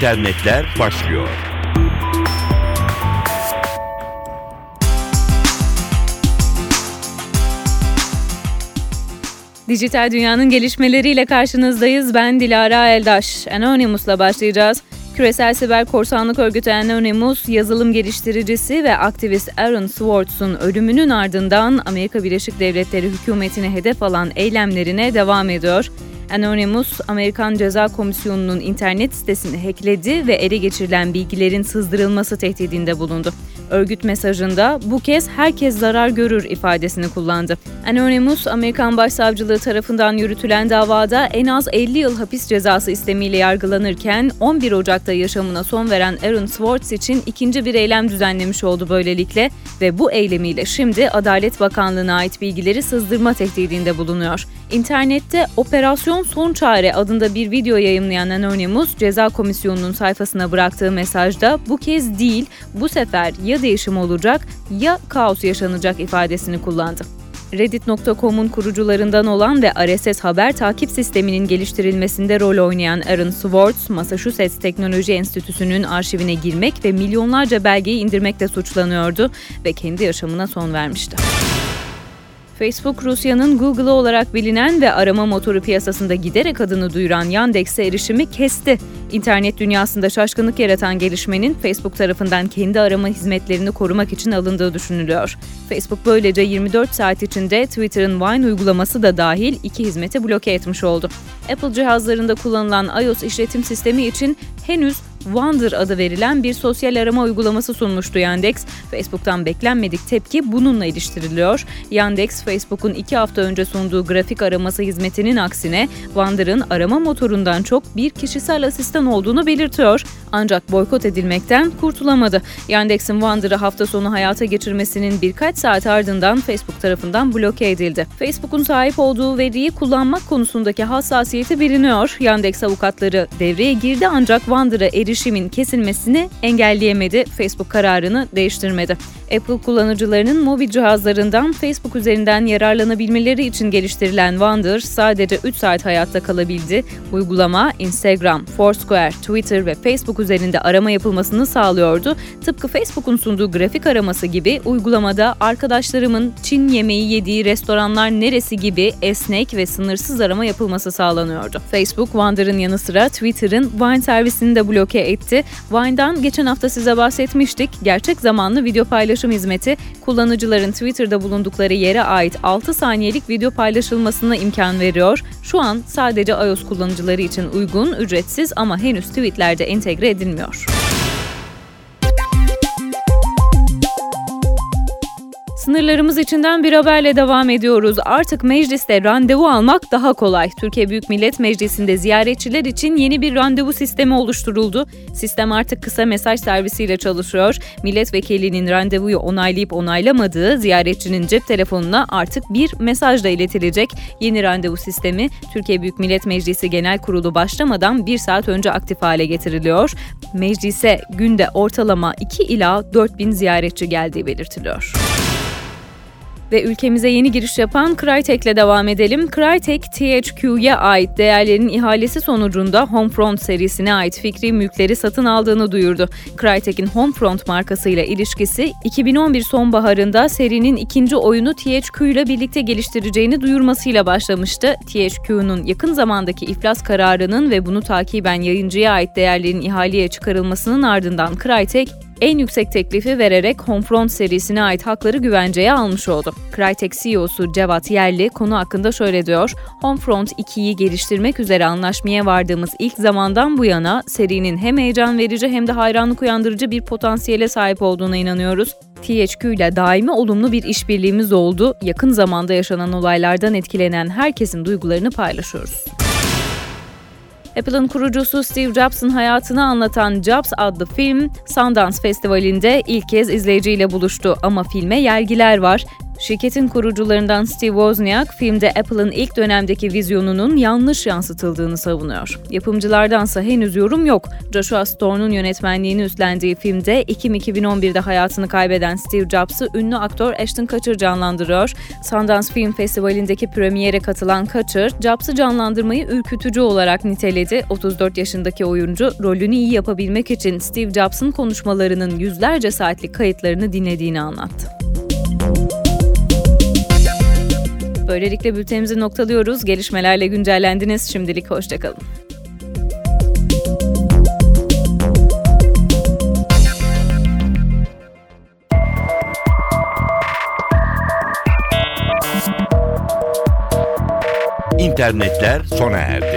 internetler başlıyor. Dijital dünyanın gelişmeleriyle karşınızdayız. Ben Dilara Eldaş. Anonymous'la başlayacağız. Küresel siber korsanlık örgütü Anonymous, yazılım geliştiricisi ve aktivist Aaron Swartz'un ölümünün ardından Amerika Birleşik Devletleri hükümetine hedef alan eylemlerine devam ediyor. Anonymous, Amerikan Ceza Komisyonu'nun internet sitesini hackledi ve ele geçirilen bilgilerin sızdırılması tehdidinde bulundu. Örgüt mesajında bu kez herkes zarar görür ifadesini kullandı. Anonymous, Amerikan Başsavcılığı tarafından yürütülen davada en az 50 yıl hapis cezası istemiyle yargılanırken 11 Ocak'ta yaşamına son veren Aaron Swartz için ikinci bir eylem düzenlemiş oldu böylelikle ve bu eylemiyle şimdi Adalet Bakanlığı'na ait bilgileri sızdırma tehdidinde bulunuyor. İnternette Operasyon Son Çare adında bir video yayınlayan Anonymous, Ceza Komisyonu'nun sayfasına bıraktığı mesajda bu kez değil, bu sefer ya değişim olacak ya kaos yaşanacak ifadesini kullandı. Reddit.com'un kurucularından olan ve RSS haber takip sisteminin geliştirilmesinde rol oynayan Aaron Swartz, Massachusetts Teknoloji Enstitüsü'nün arşivine girmek ve milyonlarca belgeyi indirmekle suçlanıyordu ve kendi yaşamına son vermişti. Facebook, Rusya'nın Google'ı olarak bilinen ve arama motoru piyasasında giderek adını duyuran Yandex'e erişimi kesti. İnternet dünyasında şaşkınlık yaratan gelişmenin Facebook tarafından kendi arama hizmetlerini korumak için alındığı düşünülüyor. Facebook böylece 24 saat içinde Twitter'ın Wine uygulaması da dahil iki hizmeti bloke etmiş oldu. Apple cihazlarında kullanılan iOS işletim sistemi için henüz Wonder adı verilen bir sosyal arama uygulaması sunmuştu Yandex. Facebook'tan beklenmedik tepki bununla iliştiriliyor. Yandex, Facebook'un iki hafta önce sunduğu grafik araması hizmetinin aksine Wonder'ın arama motorundan çok bir kişisel asistan olduğunu belirtiyor. Ancak boykot edilmekten kurtulamadı. Yandex'in Wonder'ı hafta sonu hayata geçirmesinin birkaç saat ardından Facebook tarafından bloke edildi. Facebook'un sahip olduğu veriyi kullanmak konusundaki hassasiyeti biliniyor. Yandex avukatları devreye girdi ancak Wonder'a erişildi erişimin kesilmesini engelleyemedi, Facebook kararını değiştirmedi. Apple kullanıcılarının mobil cihazlarından Facebook üzerinden yararlanabilmeleri için geliştirilen Wonder sadece 3 saat hayatta kalabildi. Uygulama Instagram, Foursquare, Twitter ve Facebook üzerinde arama yapılmasını sağlıyordu. Tıpkı Facebook'un sunduğu grafik araması gibi uygulamada arkadaşlarımın Çin yemeği yediği restoranlar neresi gibi esnek ve sınırsız arama yapılması sağlanıyordu. Facebook, Wonder'ın yanı sıra Twitter'ın Vine servisini de bloke etti. Vine'dan geçen hafta size bahsetmiştik. Gerçek zamanlı video paylaşım hizmeti kullanıcıların Twitter'da bulundukları yere ait 6 saniyelik video paylaşılmasına imkan veriyor. Şu an sadece iOS kullanıcıları için uygun, ücretsiz ama henüz tweetlerde entegre edilmiyor. Sınırlarımız içinden bir haberle devam ediyoruz. Artık mecliste randevu almak daha kolay. Türkiye Büyük Millet Meclisi'nde ziyaretçiler için yeni bir randevu sistemi oluşturuldu. Sistem artık kısa mesaj servisiyle çalışıyor. Milletvekilinin randevuyu onaylayıp onaylamadığı ziyaretçinin cep telefonuna artık bir mesajla iletilecek. Yeni randevu sistemi Türkiye Büyük Millet Meclisi Genel Kurulu başlamadan bir saat önce aktif hale getiriliyor. Meclise günde ortalama 2 ila 4 bin ziyaretçi geldiği belirtiliyor. Ve ülkemize yeni giriş yapan Crytek'le devam edelim. Crytek, THQ'ya ait değerlerin ihalesi sonucunda Homefront serisine ait fikri mülkleri satın aldığını duyurdu. Crytek'in Homefront markasıyla ilişkisi 2011 sonbaharında serinin ikinci oyunu THQ ile birlikte geliştireceğini duyurmasıyla başlamıştı. THQ'nun yakın zamandaki iflas kararının ve bunu takiben yayıncıya ait değerlerin ihaleye çıkarılmasının ardından Crytek en yüksek teklifi vererek Homefront serisine ait hakları güvenceye almış oldu. Crytek CEO'su Cevat Yerli konu hakkında şöyle diyor. Homefront 2'yi geliştirmek üzere anlaşmaya vardığımız ilk zamandan bu yana serinin hem heyecan verici hem de hayranlık uyandırıcı bir potansiyele sahip olduğuna inanıyoruz. THQ ile daimi olumlu bir işbirliğimiz oldu. Yakın zamanda yaşanan olaylardan etkilenen herkesin duygularını paylaşıyoruz. Apple'ın kurucusu Steve Jobs'ın hayatını anlatan Jobs adlı film Sundance Festivali'nde ilk kez izleyiciyle buluştu ama filme yergiler var. Şirketin kurucularından Steve Wozniak, filmde Apple'ın ilk dönemdeki vizyonunun yanlış yansıtıldığını savunuyor. Yapımcılardansa henüz yorum yok. Joshua Storm'un yönetmenliğini üstlendiği filmde Ekim 2011'de hayatını kaybeden Steve Jobs'ı ünlü aktör Ashton Kutcher canlandırıyor. Sundance Film Festivali'ndeki premiere katılan Kutcher, Jobs'ı canlandırmayı ürkütücü olarak niteledi. 34 yaşındaki oyuncu rolünü iyi yapabilmek için Steve Jobs'ın konuşmalarının yüzlerce saatlik kayıtlarını dinlediğini anlattı. Böylelikle bültenimizi noktalıyoruz. Gelişmelerle güncellendiniz. Şimdilik hoşçakalın. İnternetler sona erdi.